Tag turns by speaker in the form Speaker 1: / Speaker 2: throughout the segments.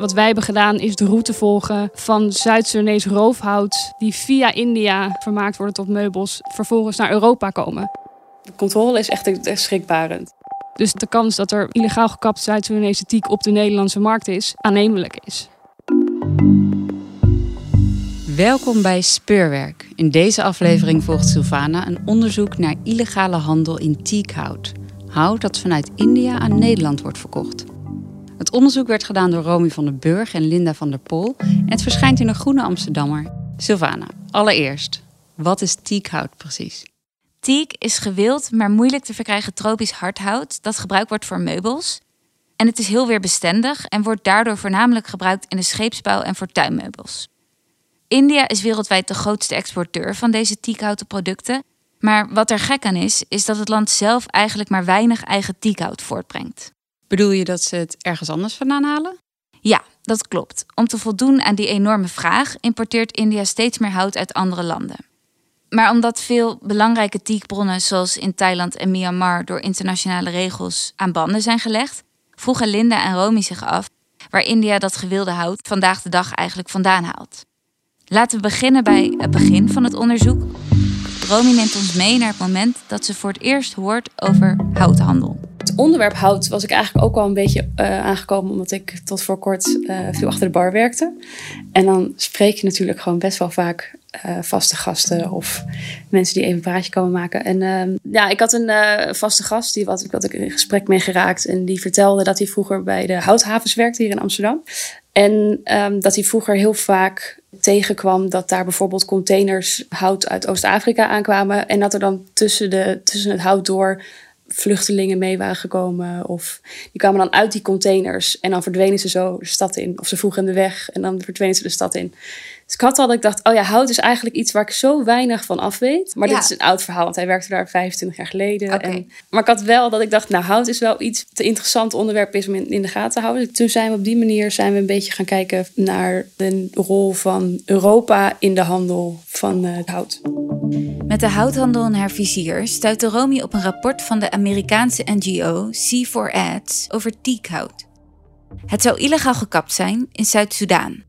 Speaker 1: Wat wij hebben gedaan is de route volgen van Zuid-Sudanees roofhout... die via India vermaakt worden tot meubels, vervolgens naar Europa komen.
Speaker 2: De controle is echt schrikbarend.
Speaker 1: Dus de kans dat er illegaal gekapt Zuid-Soedanese teak op de Nederlandse markt is, aannemelijk is.
Speaker 3: Welkom bij Speurwerk. In deze aflevering volgt Sylvana een onderzoek naar illegale handel in teakhout. Hout dat vanuit India aan Nederland wordt verkocht. Het onderzoek werd gedaan door Romy van den Burg en Linda van der Pol en het verschijnt in een Groene Amsterdammer. Sylvana, allereerst, wat is teakhout precies?
Speaker 4: Teak is gewild, maar moeilijk te verkrijgen tropisch hardhout dat gebruikt wordt voor meubels. En het is heel weerbestendig en wordt daardoor voornamelijk gebruikt in de scheepsbouw en voor tuinmeubels. India is wereldwijd de grootste exporteur van deze teakhouten producten. Maar wat er gek aan is, is dat het land zelf eigenlijk maar weinig eigen teakhout voortbrengt.
Speaker 3: Bedoel je dat ze het ergens anders vandaan halen?
Speaker 4: Ja, dat klopt. Om te voldoen aan die enorme vraag importeert India steeds meer hout uit andere landen. Maar omdat veel belangrijke teakbronnen, zoals in Thailand en Myanmar, door internationale regels aan banden zijn gelegd, vroegen Linda en Romy zich af waar India dat gewilde hout vandaag de dag eigenlijk vandaan haalt. Laten we beginnen bij het begin van het onderzoek. Romy neemt ons mee naar het moment dat ze voor het eerst hoort over houthandel.
Speaker 2: Het onderwerp hout was ik eigenlijk ook al een beetje uh, aangekomen, omdat ik tot voor kort uh, veel achter de bar werkte. En dan spreek je natuurlijk gewoon best wel vaak uh, vaste gasten of mensen die even een praatje komen maken. En uh, ja, ik had een vaste gast, die wat, wat ik in gesprek mee geraakt. En die vertelde dat hij vroeger bij de houthavens werkte hier in Amsterdam. En um, dat hij vroeger heel vaak tegenkwam dat daar bijvoorbeeld containers hout uit Oost-Afrika aankwamen. En dat er dan tussen, de, tussen het hout door vluchtelingen mee waren gekomen. Of die kwamen dan uit die containers en dan verdwenen ze zo de stad in. Of ze vroegen de weg en dan verdwenen ze de stad in. Dus ik had al dat ik dacht, oh ja, hout is eigenlijk iets waar ik zo weinig van af weet. Maar
Speaker 4: Ja.
Speaker 2: dit is een oud verhaal, want hij werkte daar 25 jaar geleden.
Speaker 4: Oké.
Speaker 2: En, maar ik had wel dat ik dacht, nou, hout is wel iets te interessant onderwerp is om in, in de gaten te houden. Toen zijn we op die manier zijn we een beetje gaan kijken naar de rol van Europa in de handel van eh, hout.
Speaker 4: Met de houthandel in haar vizier stuitte Romy op een rapport van de Amerikaanse NGO C4Ads over teakhout. Het zou illegaal gekapt zijn in Zuid-Soedan.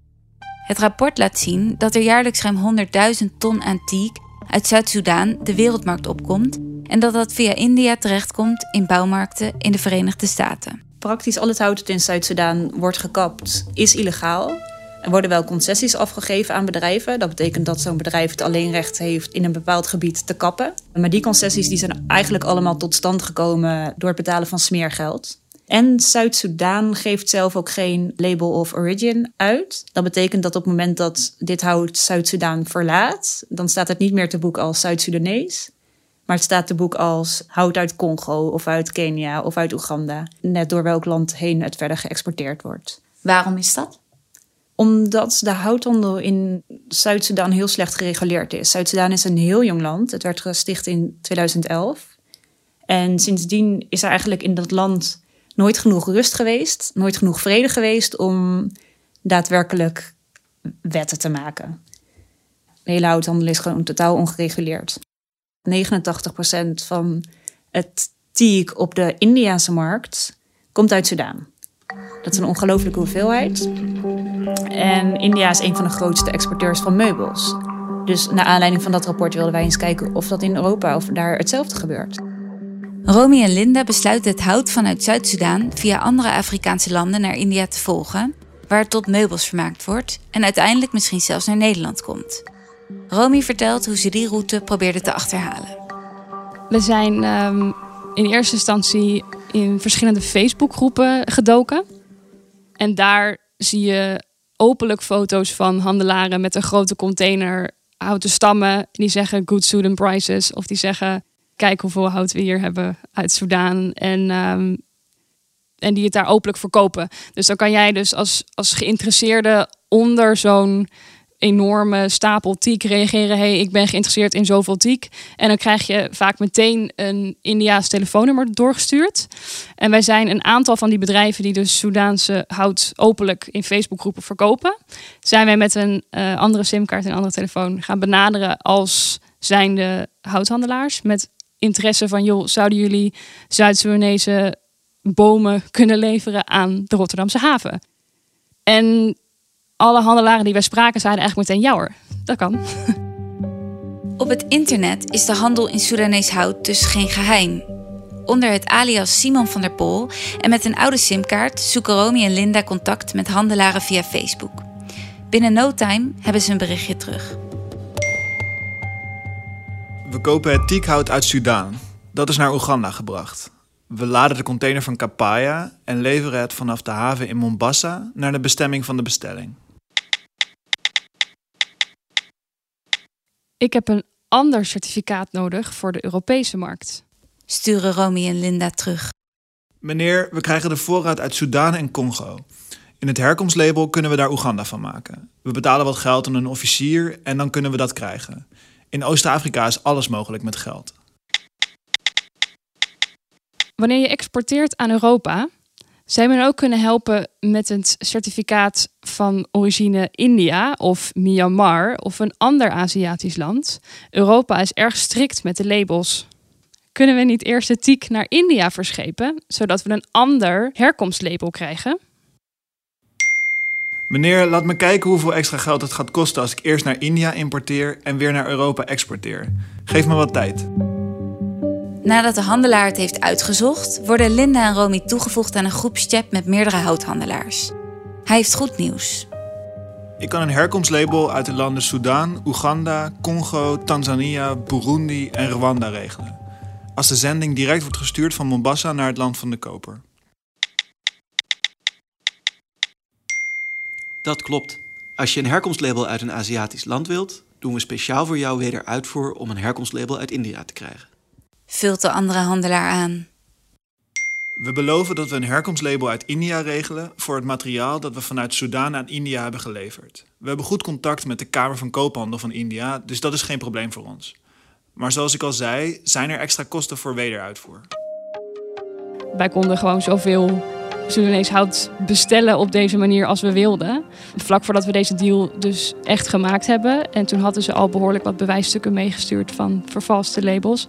Speaker 4: Het rapport laat zien dat er jaarlijks ruim 100.000 ton aan teak uit Zuid-Soedan de wereldmarkt opkomt en dat dat via India terechtkomt in bouwmarkten in de Verenigde Staten.
Speaker 5: Praktisch al het hout dat in Zuid-Soedan wordt gekapt is illegaal. Er worden wel concessies afgegeven aan bedrijven. Dat betekent dat zo'n bedrijf het alleen recht heeft in een bepaald gebied te kappen. Maar die concessies die zijn eigenlijk allemaal tot stand gekomen door het betalen van smeergeld. En Zuid-Soedan geeft zelf ook geen label of origin uit. Dat betekent dat op het moment dat dit hout Zuid-Soedan verlaat, dan staat het niet meer te boek als Zuid-Soedanees. Maar het staat te boek als hout uit Congo of uit Kenia of uit Oeganda. Net door welk land heen het verder geëxporteerd wordt.
Speaker 4: Waarom is dat?
Speaker 5: Omdat de houthandel in Zuid-Soedan heel slecht gereguleerd is. Zuid-Soedan is een heel jong land. Het werd gesticht in 2011. En sindsdien is er eigenlijk in dat land nooit genoeg rust geweest, nooit genoeg vrede geweest om daadwerkelijk wetten te maken. De hele houthandel is gewoon totaal ongereguleerd. 89% van het teak op de Indiase markt komt uit Sudaan. Dat is een ongelooflijke hoeveelheid. En India is een van de grootste exporteurs van meubels. Dus naar aanleiding van dat rapport wilden wij eens kijken of dat in Europa of daar hetzelfde gebeurt.
Speaker 4: Romy en Linda besluiten het hout vanuit Zuid-Soedan via andere Afrikaanse landen naar India te volgen, waar het tot meubels vermaakt wordt en uiteindelijk misschien zelfs naar Nederland komt. Romy vertelt hoe ze die route probeerde te achterhalen.
Speaker 1: We zijn ehm, in eerste instantie in verschillende Facebookgroepen gedoken. En daar zie je openlijk foto's van handelaren met een grote container houten stammen. Die zeggen good Sudan prices. Of die zeggen kijk hoeveel hout we hier hebben uit Soedan. En, ehm, en die het daar openlijk verkopen. Dus dan kan jij dus als, als geïnteresseerde onder zo'n enorme stapel tiek reageren: hey, ik ben geïnteresseerd in zoveel tiek. En dan krijg je vaak meteen een Indiaas telefoonnummer doorgestuurd. En wij zijn een aantal van die bedrijven die dus Soedaanse hout openlijk in Facebookgroepen verkopen, zijn wij met een uh, andere simkaart en andere telefoon gaan benaderen als zijnde houthandelaars met interesse van joh, zouden jullie Zuid-Soedanese bomen kunnen leveren aan de Rotterdamse haven? En alle handelaren die wij spraken zeiden eigenlijk meteen ja dat kan.
Speaker 4: Op het internet is de handel in Soedanees hout dus geen geheim. Onder het alias Simon van der Pol en met een oude simkaart zoeken Romy en Linda contact met handelaren via Facebook. Binnen no time hebben ze een berichtje terug.
Speaker 6: We kopen het teakhout uit Sudaan. Dat is naar Oeganda gebracht. We laden de container van Kapaya en leveren het vanaf de haven in Mombasa naar de bestemming van de bestelling.
Speaker 1: Ik heb een ander certificaat nodig voor de Europese markt.
Speaker 4: Sturen Romy en Linda terug.
Speaker 6: Meneer, we krijgen de voorraad uit Sudaan en Congo. In het herkomstlabel kunnen we daar Oeganda van maken. We betalen wat geld aan een officier en dan kunnen we dat krijgen. In Oost-Afrika is alles mogelijk met geld.
Speaker 1: Wanneer je exporteert aan Europa, zou je me ook kunnen helpen met het certificaat van origine India of Myanmar of een ander Aziatisch land. Europa is erg strikt met de labels. Kunnen we niet eerst de TIek naar India verschepen, zodat we een ander herkomstlabel krijgen?
Speaker 6: Meneer, laat me kijken hoeveel extra geld het gaat kosten als ik eerst naar India importeer en weer naar Europa exporteer. Geef me wat tijd.
Speaker 4: Nadat de handelaar het heeft uitgezocht, worden Linda en Romy toegevoegd aan een groepschat met meerdere houthandelaars. Hij heeft goed nieuws.
Speaker 6: Ik kan een herkomstlabel uit de landen Soudaan, Oeganda, Congo, Tanzania, Burundi en Rwanda regelen. Als de zending direct wordt gestuurd van Mombasa naar het land van de koper.
Speaker 7: Dat klopt. Als je een herkomstlabel uit een Aziatisch land wilt, doen we speciaal voor jou weder uitvoer om een herkomstlabel uit India te krijgen.
Speaker 4: Vult de andere handelaar aan.
Speaker 6: We beloven dat we een herkomstlabel uit India regelen voor het materiaal dat we vanuit Soudaan aan India hebben geleverd. We hebben goed contact met de Kamer van Koophandel van India, dus dat is geen probleem voor ons. Maar zoals ik al zei, zijn er extra kosten voor wederuitvoer.
Speaker 1: Wij konden gewoon zoveel Soedanees bestellen op deze manier als we wilden. Vlak voordat we deze deal dus echt gemaakt hebben. En toen hadden ze al behoorlijk wat bewijsstukken meegestuurd van vervalste labels.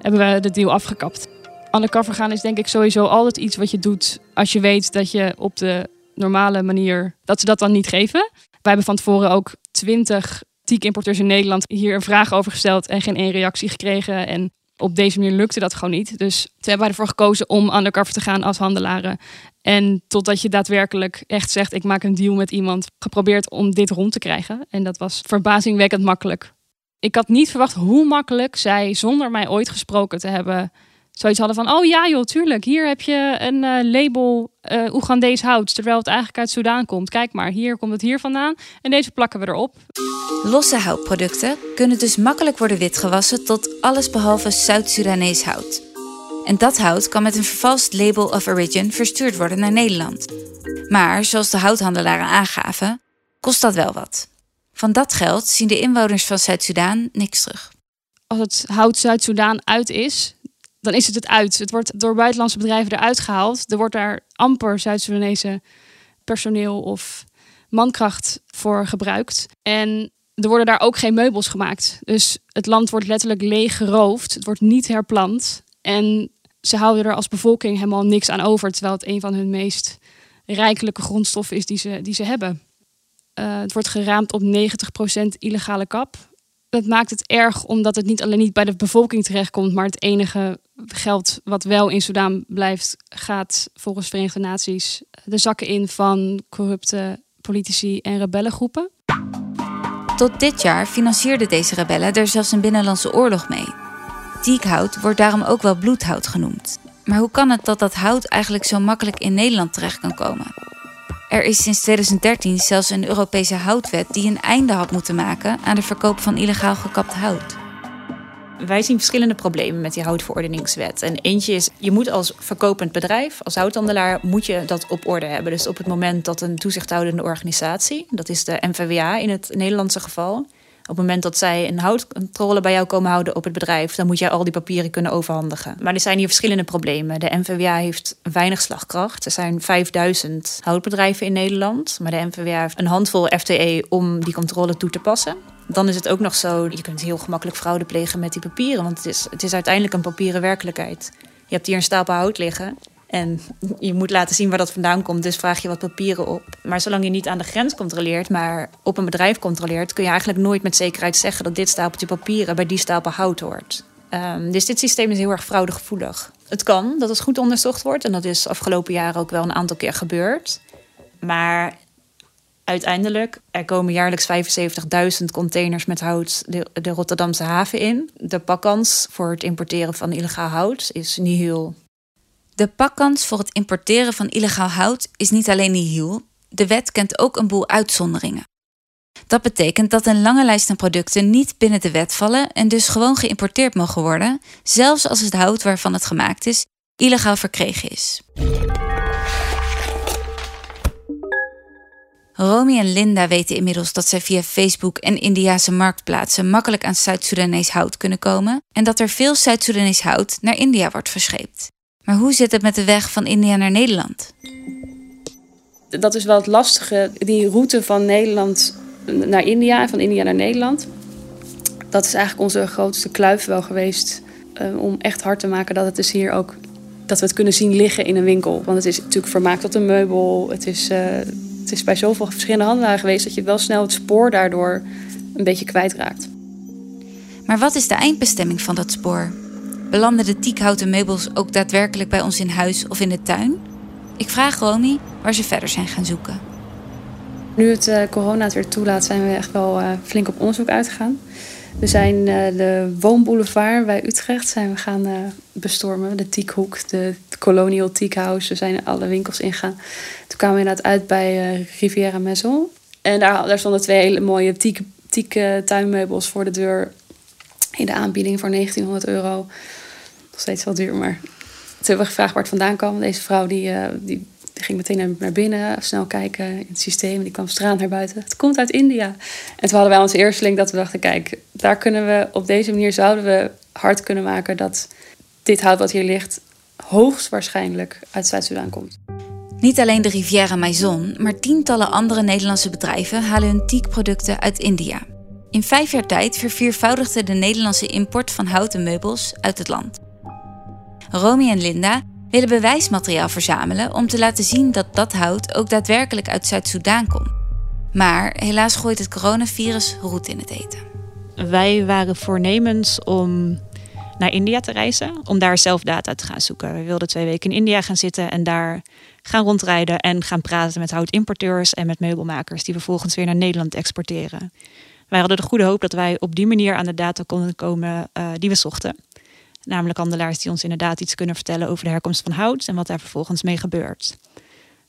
Speaker 1: Hebben we de deal afgekapt. Undercover gaan is denk ik sowieso altijd iets wat je doet als je weet dat je op de normale manier dat ze dat dan niet geven. Wij hebben van tevoren ook twintig teak-importeurs in Nederland hier een vraag over gesteld en geen één reactie gekregen. En op deze manier lukte dat gewoon niet. Dus toen hebben wij ervoor gekozen om undercover te gaan als handelaren. En totdat je daadwerkelijk echt zegt: ik maak een deal met iemand, geprobeerd om dit rond te krijgen. En dat was verbazingwekkend makkelijk. Ik had niet verwacht hoe makkelijk zij, zonder mij ooit gesproken te hebben, zoiets hadden van: oh ja, joh, tuurlijk, hier heb je een uh, label uh, Oegandees hout, terwijl het eigenlijk uit Soudaan komt. Kijk maar, hier komt het hier vandaan en deze plakken we erop.
Speaker 4: Losse houtproducten kunnen dus makkelijk worden witgewassen tot allesbehalve Zuid-Soedanees hout. En dat hout kan met een vervalst label of origin verstuurd worden naar Nederland. Maar zoals de houthandelaren aangaven, kost dat wel wat. Van dat geld zien de inwoners van Zuid-Soedan niks terug.
Speaker 1: Als het hout Zuid-Soedan uit is, dan is het het uit. Het wordt door buitenlandse bedrijven eruit gehaald. Er wordt daar amper Zuid-Soedanese personeel of mankracht voor gebruikt. En er worden daar ook geen meubels gemaakt. Dus het land wordt letterlijk leeg geroofd. Het wordt niet herplant. En ze houden er als bevolking helemaal niks aan over. Terwijl het een van hun meest rijkelijke grondstoffen is die ze, die ze hebben. Uh, het wordt geraamd op 90% illegale kap. Dat maakt het erg omdat het niet alleen niet bij de bevolking terechtkomt, maar het enige geld wat wel in Soudaan blijft, gaat volgens Verenigde Naties de zakken in van corrupte politici en rebellengroepen.
Speaker 4: Tot dit jaar financierden deze rebellen er zelfs een binnenlandse oorlog mee. Teakhout wordt daarom ook wel bloedhout genoemd. Maar hoe kan het dat dat hout eigenlijk zo makkelijk in Nederland terecht kan komen? Er is sinds 2013 zelfs een Europese houtwet die een einde had moeten maken aan de verkoop van illegaal gekapt hout.
Speaker 8: Wij zien verschillende problemen met die houtverordeningswet. En eentje is, je moet als verkopend bedrijf, als houthandelaar, moet je dat op orde hebben. Dus op het moment dat een toezichthoudende organisatie, dat is de NVWA in het Nederlandse geval, op het moment dat zij een houtcontrole bij jou komen houden op het bedrijf, dan moet jij al die papieren kunnen overhandigen. Maar er zijn hier verschillende problemen. De NVWA heeft weinig slagkracht. Er zijn 5000 houtbedrijven in Nederland, maar de NVWA heeft een handvol FTE om die controle toe te passen. Dan is het ook nog zo, je kunt heel gemakkelijk fraude plegen met die papieren, want het is, het is uiteindelijk een papieren werkelijkheid. Je hebt hier een stapel hout liggen en je moet laten zien waar dat vandaan komt, dus vraag je wat papieren op. Maar zolang je niet aan de grens controleert, maar op een bedrijf controleert, kun je eigenlijk nooit met zekerheid zeggen dat dit stapeltje papieren bij die stapel hout hoort. Um, dus dit systeem is heel erg fraudegevoelig. Het kan dat het goed onderzocht wordt en dat is afgelopen jaren ook wel een aantal keer gebeurd. Maar uiteindelijk, er komen jaarlijks 75.000 containers met hout de, de Rotterdamse haven in. De pakkans voor het importeren van illegaal hout is niet heel
Speaker 4: de pakkans voor het importeren van illegaal hout is niet alleen nihil, de wet kent ook een boel uitzonderingen. Dat betekent dat een lange lijst aan producten niet binnen de wet vallen en dus gewoon geïmporteerd mogen worden, zelfs als het hout waarvan het gemaakt is illegaal verkregen is. Romy en Linda weten inmiddels dat zij via Facebook en Indiase marktplaatsen makkelijk aan Zuid-Soedanees hout kunnen komen en dat er veel Zuid-Soedanees hout naar India wordt verscheept. Maar hoe zit het met de weg van India naar Nederland?
Speaker 1: Dat is wel het lastige, die route van Nederland naar India en van India naar Nederland. Dat is eigenlijk onze grootste kluif wel geweest uh, om echt hard te maken dat het dus hier ook dat we het kunnen zien liggen in een winkel. Want het is natuurlijk vermaakt tot een meubel. Het is, uh, het is bij zoveel verschillende handelaren geweest dat je wel snel het spoor daardoor een beetje kwijtraakt.
Speaker 4: Maar wat is de eindbestemming van dat spoor? Belanden de tiekhouten meubels ook daadwerkelijk bij ons in huis of in de tuin? Ik vraag Romy waar ze verder zijn gaan zoeken.
Speaker 1: Nu het uh, corona het weer toelaat, zijn we echt wel uh, flink op onderzoek uitgegaan. We zijn uh, de woonboulevard bij Utrecht zijn we gaan bestormen. De Tiekhoek, de Colonial Tiekhouse. We zijn alle winkels ingegaan. Toen kwamen we inderdaad uit bij Riviera Maison. En daar, daar stonden twee hele mooie tiek tuinmeubels voor de deur. In de aanbieding voor 1900 euro nog steeds wel duur, maar toen hebben we gevraagd waar het vandaan kwam. Deze vrouw die, uh, die, ging meteen naar binnen, snel kijken in het systeem. Die kwam straat naar buiten. Het komt uit India. En toen hadden wij onze eerste link dat we dachten, kijk, daar kunnen we op deze manier zouden we hard kunnen maken dat dit hout wat hier ligt hoogstwaarschijnlijk uit Zuid-Soedan komt.
Speaker 4: Niet alleen de Riviera Maison, maar tientallen andere Nederlandse bedrijven halen hun teakproducten uit India. In vijf jaar tijd verviervoudigde de Nederlandse import van houten meubels uit het land. Romy en Linda willen bewijsmateriaal verzamelen om te laten zien dat dat hout ook daadwerkelijk uit Zuid-Soedan komt. Maar helaas gooit het coronavirus roet in het eten.
Speaker 5: Wij waren voornemens om naar India te reizen, om daar zelf data te gaan zoeken. We wilden twee weken in India gaan zitten en daar gaan rondrijden en gaan praten met houtimporteurs en met meubelmakers die vervolgens weer naar Nederland exporteren. Wij hadden de goede hoop dat wij op die manier aan de data konden komen uh, die we zochten. Namelijk handelaars die ons inderdaad iets kunnen vertellen over de herkomst van hout en wat daar vervolgens mee gebeurt.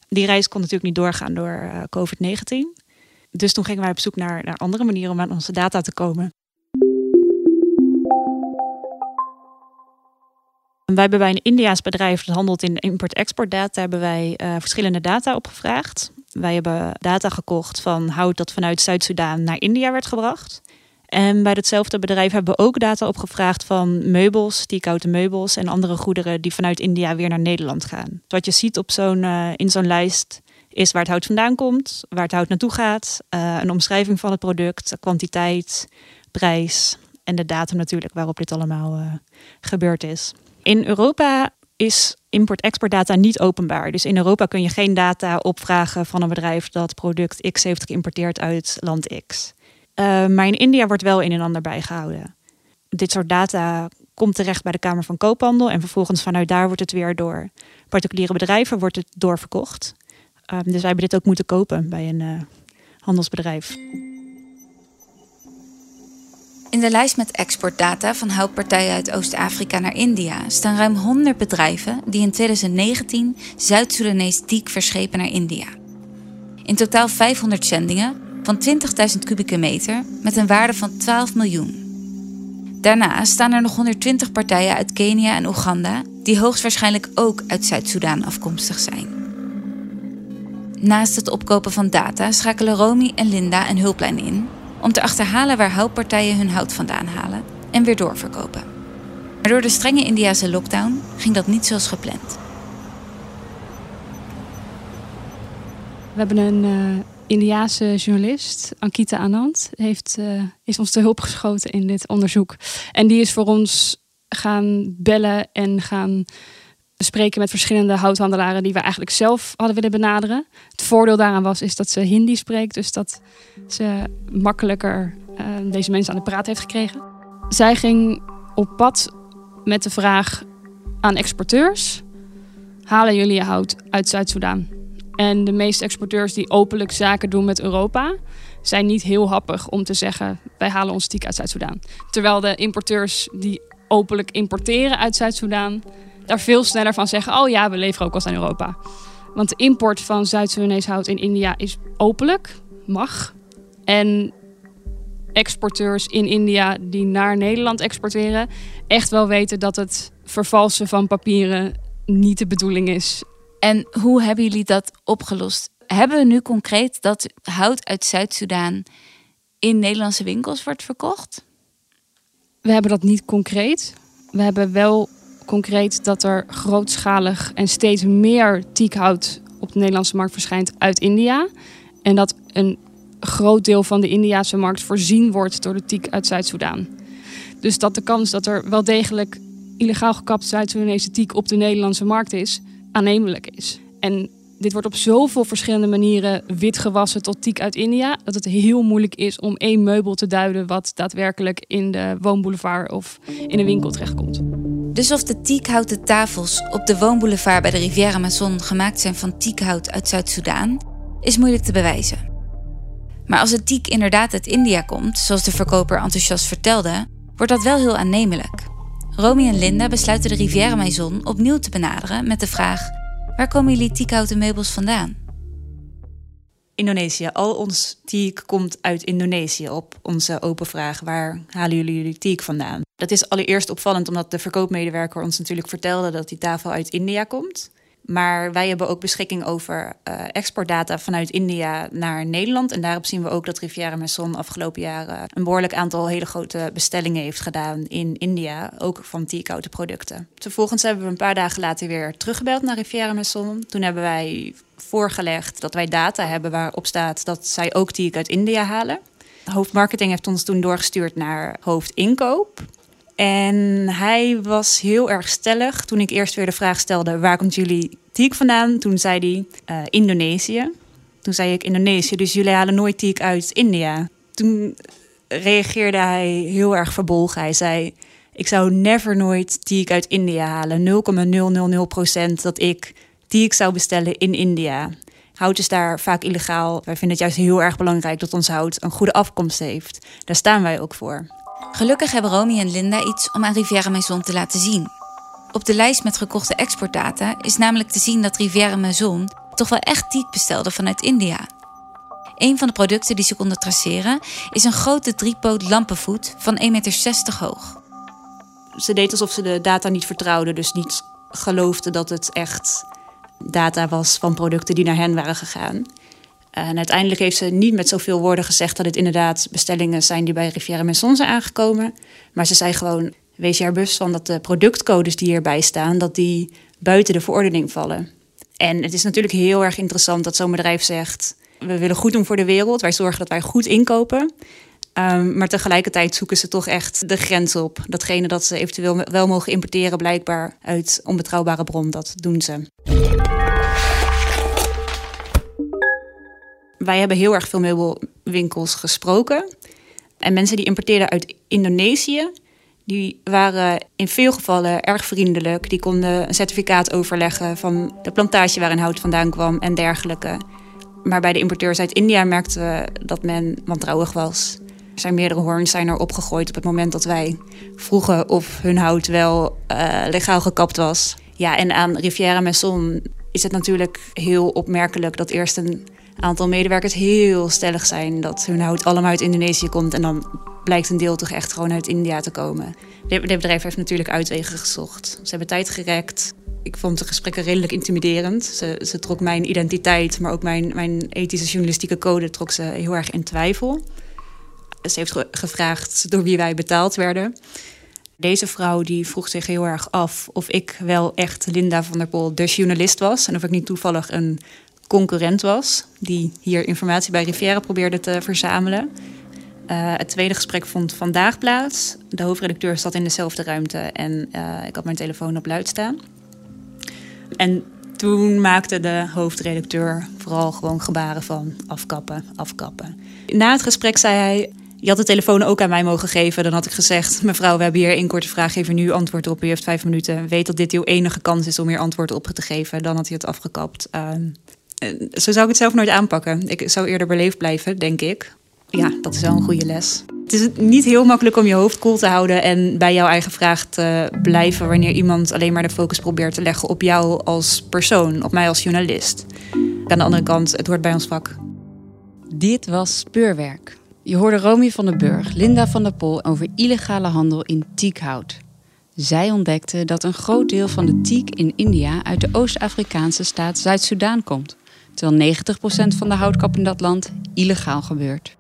Speaker 5: Die reis kon natuurlijk niet doorgaan door uh, COVID-19. Dus toen gingen wij op zoek naar, naar andere manieren om aan onze data te komen. Wij hebben bij een Indiaas bedrijf dat handelt in import-export data, hebben wij uh, verschillende data opgevraagd. Wij hebben data gekocht van hout dat vanuit Zuid-Soedan naar India werd gebracht. En bij datzelfde bedrijf hebben we ook data opgevraagd van meubels, die koude meubels en andere goederen die vanuit India weer naar Nederland gaan. Wat je ziet op zo'n, uh, in zo'n lijst is waar het hout vandaan komt, waar het hout naartoe gaat, uh, een omschrijving van het product, kwantiteit, prijs en de datum natuurlijk waarop dit allemaal uh, gebeurd is. In Europa is import-export niet openbaar. Dus in Europa kun je geen data opvragen van een bedrijf dat product X heeft geïmporteerd uit land X. Uh, maar in India wordt wel een en ander bijgehouden. Dit soort data komt terecht bij de Kamer van Koophandel en vervolgens vanuit daar wordt het weer door particuliere bedrijven wordt het doorverkocht. Uh, dus wij hebben dit ook moeten kopen bij een uh, handelsbedrijf.
Speaker 4: In de lijst met exportdata van houtpartijen uit Oost-Afrika naar India staan ruim 100 bedrijven die in 2019 Zuid-Soedanees teak verschepen naar India. In totaal 500 zendingen van 20.000 kubieke meter met een waarde van 12 miljoen. Daarnaast staan er nog 120 partijen uit Kenia en Oeganda, die hoogstwaarschijnlijk ook uit Zuid-Soedan afkomstig zijn. Naast het opkopen van data schakelen Romy en Linda een hulplijn in om te achterhalen waar houtpartijen hun hout vandaan halen en weer doorverkopen. Maar door de strenge Indiase lockdown ging dat niet zoals gepland.
Speaker 1: We hebben een uh, Indiaanse journalist, Ankita Anand, heeft, uh, is ons te hulp geschoten in dit onderzoek. En die is voor ons gaan bellen en gaan spreken met verschillende houthandelaren die we eigenlijk zelf hadden willen benaderen. Het voordeel daaraan was is dat ze Hindi spreekt, dus dat ze makkelijker uh, deze mensen aan de praat heeft gekregen. Zij ging op pad met de vraag aan exporteurs: halen jullie hout uit Zuid-Soedan? En de meeste exporteurs die openlijk zaken doen met Europa, zijn niet heel happig om te zeggen: wij halen ons teak uit Zuid-Soedan. Terwijl de importeurs die openlijk importeren uit Zuid-Soedan, daar veel sneller van zeggen: oh ja, we leveren ook wat aan Europa. Want de import van Zuid-Soedanees hout in India is openlijk, mag. En exporteurs in India die naar Nederland exporteren, echt wel weten dat het vervalsen van papieren niet de bedoeling is.
Speaker 4: En hoe hebben jullie dat opgelost? Hebben we nu concreet dat hout uit Zuid-Soedan in Nederlandse winkels wordt verkocht?
Speaker 1: We hebben dat niet concreet. We hebben wel concreet dat er grootschalig en steeds meer teakhout op de Nederlandse markt verschijnt uit India. En dat een groot deel van de Indiase markt voorzien wordt door de teak uit Zuid-Soedan. Dus dat de kans dat er wel degelijk illegaal gekapt Zuid-Soedanese teak op de Nederlandse markt is, aannemelijk is. En dit wordt op zoveel verschillende manieren wit gewassen tot teak uit India, dat het heel moeilijk is om één meubel te duiden wat daadwerkelijk in de woonboulevard of in een winkel terechtkomt.
Speaker 4: Dus of de teakhouten tafels op de woonboulevard bij de Riviera Amazon gemaakt zijn van teakhout uit Zuid-Soedan, is moeilijk te bewijzen. Maar als het teak inderdaad uit India komt, zoals de verkoper enthousiast vertelde, wordt dat wel heel aannemelijk. Romy en Linda besluiten de Riviera Maison opnieuw te benaderen met de vraag: waar komen jullie teakhouten meubels vandaan?
Speaker 5: Indonesië. Al ons teak komt uit Indonesië op onze open vraag: waar halen jullie jullie teak vandaan? Dat is allereerst opvallend omdat de verkoopmedewerker ons natuurlijk vertelde dat die tafel uit India komt. Maar wij hebben ook beschikking over uh, exportdata vanuit India naar Nederland. En daarop zien we ook dat Riviera Maison afgelopen jaren een behoorlijk aantal hele grote bestellingen heeft gedaan in India. Ook van teakhouten producten. Vervolgens hebben we een paar dagen later weer teruggebeld naar Riviera Maison. Toen hebben wij voorgelegd dat wij data hebben waarop staat dat zij ook teak uit India halen. Hoofdmarketing heeft ons toen doorgestuurd naar hoofdinkoop. En hij was heel erg stellig toen ik eerst weer de vraag stelde: waar komt jullie teak vandaan? Toen zei hij uh, Indonesië. Toen zei ik Indonesië, dus jullie halen nooit teak uit India. Toen reageerde hij heel erg verbolgen. Hij zei: Ik zou never nooit teak uit India halen. 0,000% dat ik teak zou bestellen in India. Hout is daar vaak illegaal. Wij vinden het juist heel erg belangrijk dat ons hout een goede afkomst heeft. Daar staan wij ook voor.
Speaker 4: Gelukkig hebben Romy en Linda iets om aan Riviera Maison te laten zien. Op de lijst met gekochte exportdata is namelijk te zien dat Riviera Maison toch wel echt teak bestelde vanuit India. Een van de producten die ze konden traceren is een grote driepoot lampenvoet van 1,60 meter hoog.
Speaker 5: Ze deed alsof ze de data niet vertrouwde, dus niet geloofde dat het echt data was van producten die naar hen waren gegaan. En uiteindelijk heeft ze niet met zoveel woorden gezegd dat het inderdaad bestellingen zijn die bij Riviera Maison zijn aangekomen. Maar ze zei gewoon: wees je er bewust van dat de productcodes die hierbij staan, dat die buiten de verordening vallen. En het is natuurlijk heel erg interessant dat zo'n bedrijf zegt: we willen goed doen voor de wereld, wij zorgen dat wij goed inkopen. Um, maar tegelijkertijd zoeken ze toch echt de grens op. Datgene dat ze eventueel wel mogen importeren, blijkbaar uit onbetrouwbare bron, dat doen ze. Wij hebben heel erg veel meubelwinkels gesproken. En mensen die importeerden uit Indonesië, die waren in veel gevallen erg vriendelijk. Die konden een certificaat overleggen van de plantage waarin hout vandaan kwam en dergelijke. Maar bij de importeurs uit India merkten we dat men wantrouwig was. Er zijn meerdere hoorns zijn er opgegooid op het moment dat wij vroegen of hun hout wel uh, legaal gekapt was. Ja, en aan Riviera Maison is het natuurlijk heel opmerkelijk dat eerst een aantal medewerkers heel stellig zijn dat hun hout allemaal uit Indonesië komt. En dan blijkt een deel toch echt gewoon uit India te komen. Dit bedrijf heeft natuurlijk uitwegen gezocht. Ze hebben tijd gerekt. Ik vond de gesprekken redelijk intimiderend. Ze, ze trok mijn identiteit, maar ook mijn, mijn ethische journalistieke code trok ze heel erg in twijfel. Ze heeft gevraagd door wie wij betaald werden. Deze vrouw die vroeg zich heel erg af of ik wel echt Linda van der Pol, de journalist was. En of ik niet toevallig een concurrent was die hier informatie bij Riviera probeerde te verzamelen. Uh, het tweede gesprek vond vandaag plaats. De hoofdredacteur zat in dezelfde ruimte en uh, ik had mijn telefoon op luid staan. En toen maakte de hoofdredacteur vooral gewoon gebaren van afkappen, afkappen. Na het gesprek zei hij: Je had de telefoon ook aan mij mogen geven. Dan had ik gezegd: Mevrouw, we hebben hier één korte vraag. Geef nu antwoord op. U heeft vijf minuten. Weet dat dit uw enige kans is om hier antwoord op te geven. Dan had hij het afgekapt. Uh, zo zou ik het zelf nooit aanpakken. Ik zou eerder beleefd blijven, denk ik ja, dat is wel een goede les. Het is niet heel makkelijk om je hoofd koel te houden en bij jouw eigen vraag te blijven wanneer iemand alleen maar de focus probeert te leggen op jou als persoon, op mij als journalist. Aan de andere kant, het hoort bij ons vak.
Speaker 3: Dit was Speurwerk. Je hoorde Romy van den Burg, Linda van der Pol over illegale handel in teakhout. Zij ontdekte dat een groot deel van de teak in India uit de Oost-Afrikaanse staat Zuid-Soedan komt, terwijl 90% van de houtkap in dat land illegaal gebeurt.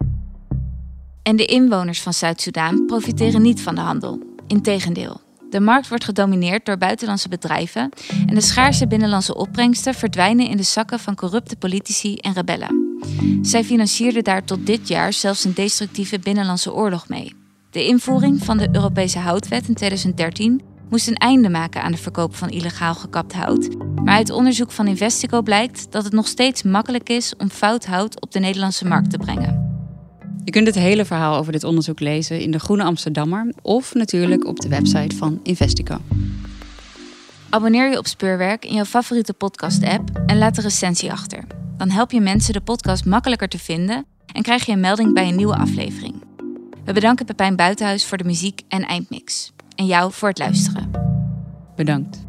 Speaker 4: En de inwoners van Zuid-Soedan profiteren niet van de handel. Integendeel. De markt wordt gedomineerd door buitenlandse bedrijven en de schaarse binnenlandse opbrengsten verdwijnen in de zakken van corrupte politici en rebellen. Zij financierden daar tot dit jaar zelfs een destructieve binnenlandse oorlog mee. De invoering van de Europese houtwet in 2013 moest een einde maken aan de verkoop van illegaal gekapt hout. Maar uit onderzoek van Investico blijkt dat het nog steeds makkelijk is om fout hout op de Nederlandse markt te brengen.
Speaker 3: Je kunt het hele verhaal over dit onderzoek lezen in de Groene Amsterdammer of natuurlijk op de website van Investico.
Speaker 4: Abonneer je op Speurwerk in jouw favoriete podcast-app en laat een recensie achter. Dan help je mensen de podcast makkelijker te vinden en krijg je een melding bij een nieuwe aflevering. We bedanken Pepijn Buitenhuis voor de muziek en eindmix. En jou voor het luisteren.
Speaker 3: Bedankt.